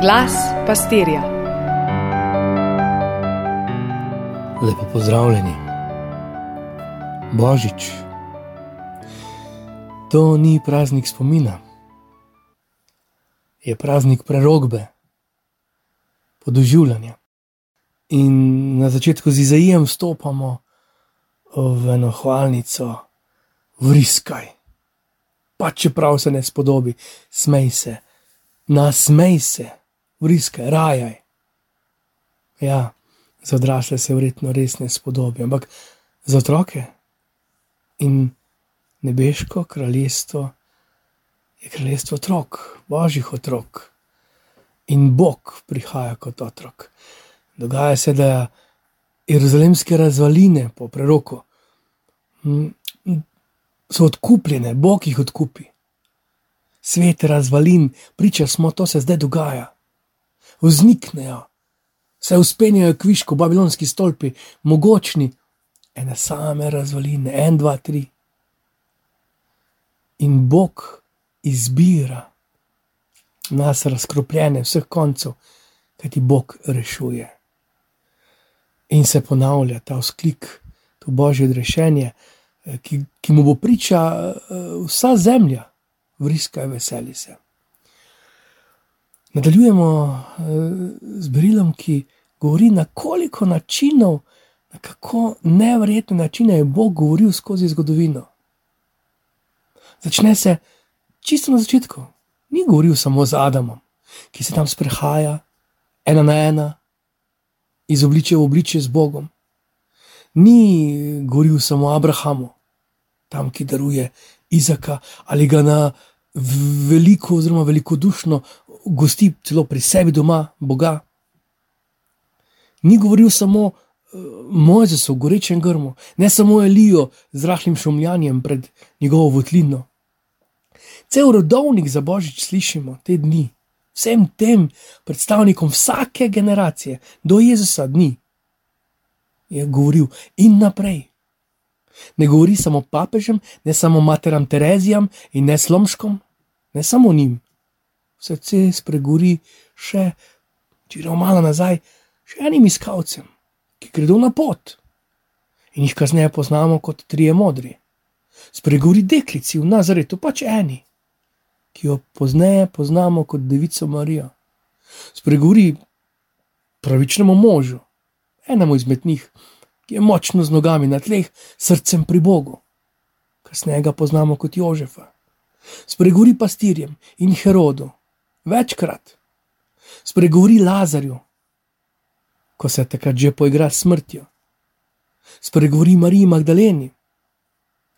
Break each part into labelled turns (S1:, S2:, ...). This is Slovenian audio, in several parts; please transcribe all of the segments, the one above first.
S1: Glas pastirja.
S2: Lepo pozdravljeni. Božič. To ni praznik spomina, je praznik prerogbe, podoživljanja. In na začetku z Izaijem vstopamo v eno hvalnico, vriskaj. Pa čeprav se ne spodobi, smej se, nasmej se, vriskaj, rajaj. Ja, za odrasle se verjetno res ne spodobi, ampak za otroke in nebeško kraljestvo je kraljestvo otrok, božjih otrok. In Bog prihaja kot otrok. Dogaja se, da jeruzalemske razvaline po preroku so odkupljene, Bog jih odkupi. Svet razvalin, priča smo, to se zdaj dogaja. Vzniknejo, se uspenjajo kviško, babilonski stolpi, mogočni, ene same razvaline, en, dva, tri. In Bog izbira nas, razkropljene vseh koncev, kajti Bog rešuje. In se ponavlja ta vzklik, to božje odrešenje, ki, ki mu bo priča vsa zemlja, vriska in veseli se. Nadaljujemo z berilom, ki govori na koliko načinov, na kako nevrjetne načine je Bog govoril skozi zgodovino. Začne se čisto na začetku. Ni govoril samo z Adamom, ki se tam sprehaja, ena na ena, iz obliče v obliče z Bogom. Ni govoril samo Abrahamu, tam, ki daruje Izaka ali ga na veliko, oziroma velikodušno gosti celo pri sebi doma, Boga. Ni govoril samo Mojzesu, gorečem grmu, ne samo Elijo z rahlim šumljanjem pred njegovo votlino. Cel rodovnik za božič slišimo te dni, vsem tem predstavnikom vsake generacije, do Jezusa dni, je govoril in naprej. Ne govori samo papežem, ne samo materam Terezijam in ne slomškom, ne samo njim. Srce spregovori še, če gremo malo nazaj, še enim iskalcem, ki gredo na pot in jih kasneje poznamo kot trije modri. Spregovori deklici v Nazaretu, pač eni, ki jo pozneje poznamo kot Devico Marijo. Spregovori pravičnemu možu, enemu izmed njih, ki je močno z nogami na tleh, srcem pri Bogu. Kasneje ga poznamo kot Jožefa. Spregovori pastirjem in Herodu, večkrat. Spregovori Lazarju, ko se takrat že poigra s smrtjo. Spregovori Mariji Magdaleni,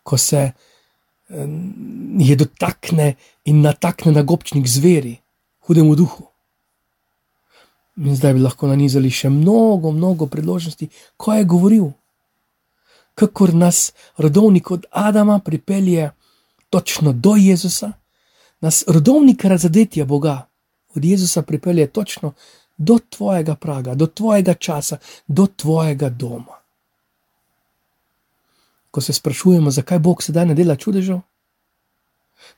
S2: ko se je dotakne in natakne na gobčnik zveri, hudemu duhu. In zdaj bi lahko nanizali še mnogo, mnogo priložnosti, ko je govoril, kako nas rodovnik od Adama pripelje točno do Jezusa, nas rodovnik razadetja Boga od Jezusa pripelje točno do tvojega praga, do tvojega časa, do tvojega doma. Ko se sprašujemo, zakaj Bog sedaj ne dela čudežev,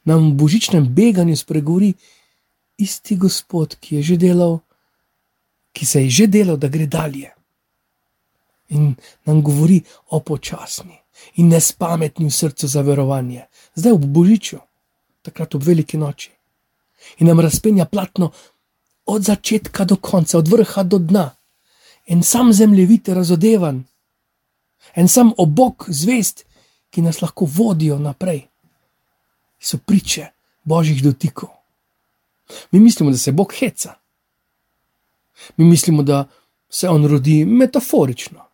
S2: nam v božičnem beganju spregovori isti Gospod, ki je že delal, ki se je že delal, da gre dalje. In nam govori o počasni in nespametni v srcu za verovanje, zdaj v božiču, takrat ob veliki noči. In nam razpenja platno od začetka do konca, od vrha do dna, en sam zemljevid razodevan en sam obok zvest, ki nas lahko vodijo naprej. So priče božjih dotikov. Mi mislimo, da se Bog heca. Mi mislimo, da se on rodi metaforično.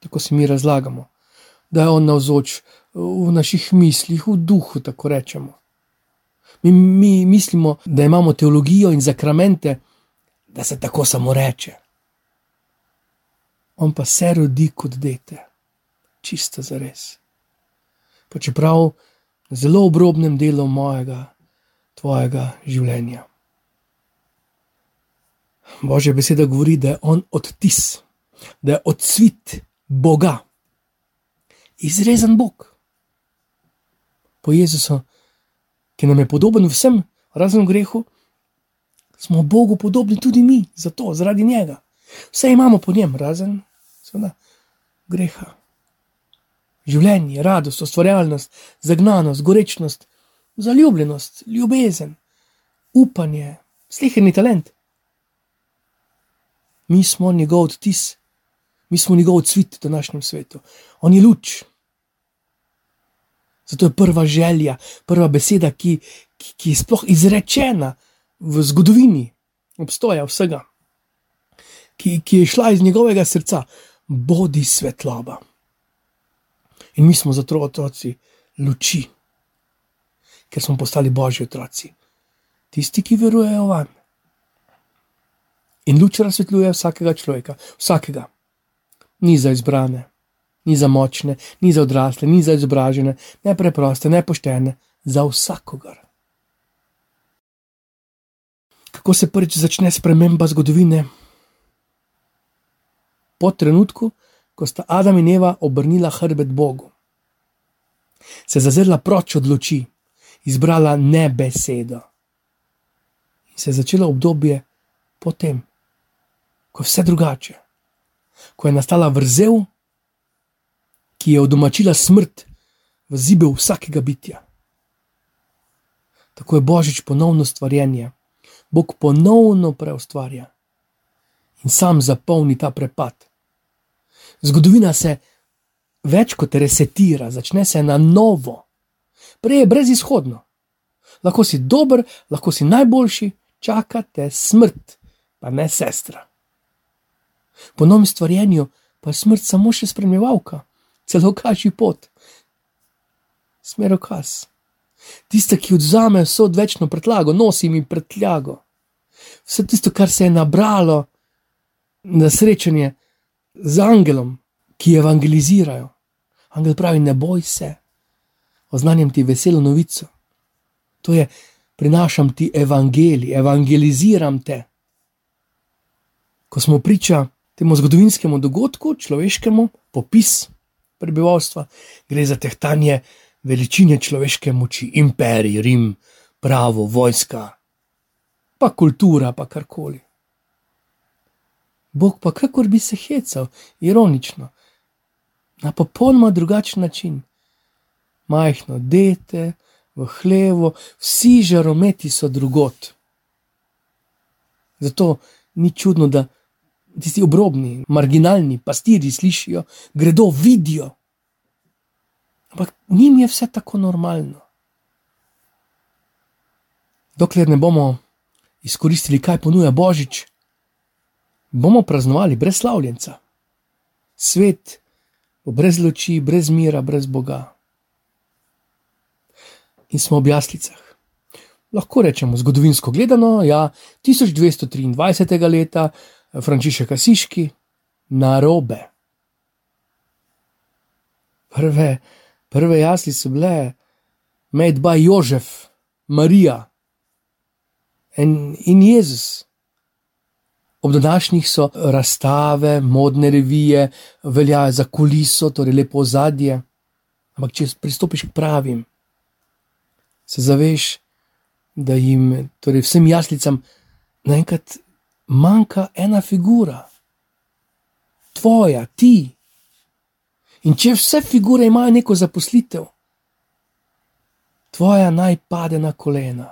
S2: Tako si mi razlagamo, da je on navzoč v naših mislih, v duhu, tako rečemo. Mi, mi mislimo, da imamo teologijo in zakramente, da se tako samo reče on pa se rodi kot dete, čisto za res. Pa čeprav na zelo obrobnem delu mojega, tvojega življenja. Božja beseda govori, da je on odtis, da je odsvit Boga, izrezen Bog. Po Jezusu, ki nam je podoben vsem, razen grehu, Smo Bogu podobni tudi mi, zato, zaradi njega. Vse imamo po njem, razen seveda, greha. Življenje, radost, ustvarjalnost, zagnanost, gorečnost, zaljubljenost, ljubezen, upanje, sliherni talent. Mi smo njegov odtis, mi smo njegov cvit v današnjem svetu. On je luč. Zato je prva želja, prva beseda, ki, ki, ki je sploh izrečena v zgodovini obstoja vsega, ki, ki je šla iz njegovega srca, bodi svetloba. In mi smo zato otroci luči, ker smo postali božji otroci, tisti, ki verujejo vam. In luč razsvetljuje vsakega človeka, vsakega, ni za izbrane, ni za močne, ni za odrasle, ni za izobražene, ne preproste, ne poštene, za vsakogar. Kako se prvič začne sprememba zgodovine? Po trenutku, ko sta Adam in Eva obrnila hrbet Bogu, se zazrla proč od luči, izbrala ne besedo. In se je začelo obdobje potem, ko je vse drugače, ko je nastala vrzel, ki je odomačila smrt v zibel vsakega bitja. Tako je božič ponovno stvarjenje, Bog ponovno preustvarja in sam zapolni ta prepad. Zgodovina se več kot resetira, začne se na novo, prej je brezizhodno. Lahko si dober, lahko si najboljši, čakate smrt, pa ne sestra. Po novem stvarjenju pa je smrt samo še spremljevalka, celo kaži pot, smerokaz. Tiste, ki odzame vso odvečno pretlago, nosi mi pretljago. Vse tisto, kar se je nabralo na srečanje z angelom, ki evangelizirajo. Angel pravi: Ne boj se, oznanjam ti veselo novico. To je, prinašam ti evangelij, evangeliziram te. Ko smo priča temu zgodovinskemu dogodku, človeškemu, popis prebivalstva, gre za tehtanje veličine človeške moči, imperij, Rim, pravo, vojska, pa kultura, pa karkoli. Bog pa kakor bi se hecal, ironično, na popolnoma drugačen način. Majhno dete, v hlevo, vsi žarometi so drugot. Zato ni čudno, da tisti obrobni, marginalni pastiri slišijo, gredo, vidijo. Ampak njim je vse tako normalno. Dokler ne bomo izkoristili, kaj ponuja Božič, bomo praznovali brez slavljenca. Svet bo brez luči, brez mira, brez Boga. In smo ob jaslicah. Lahko rečemo, zgodovinsko gledano, ja, 1223. leta, Frančišek Asiški, na robe. Prve, prve jasli so bile, med ba Jožef, Marija in, in Jezus. Ob današnjih so razstave, modne revije, veljajo za kuliso, torej lepo zadje. Ampak, če pristopiš k pravim, se zaveš, da jim, torej vsem jaslicam, naenkrat manjka ena figura, tvoja, ti. In če vse figure imajo neko zaposlitev, tvoja naj pade na kolena.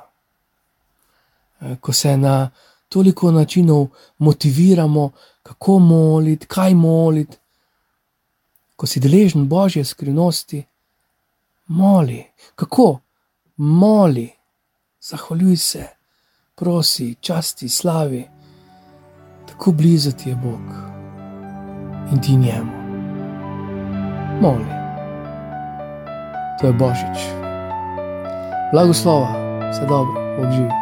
S2: Eh, ko se na toliko načinov motiviramo, kako moliti, kaj moliti, ko si deležen božje skrivnosti, moli, kako? Moli, zahvaljuj se, prosi, časti, slavi tako blizu ti je Bog in ti njemu. Moli. To je Božič. Blagoslova, vse dobro, Bog živi.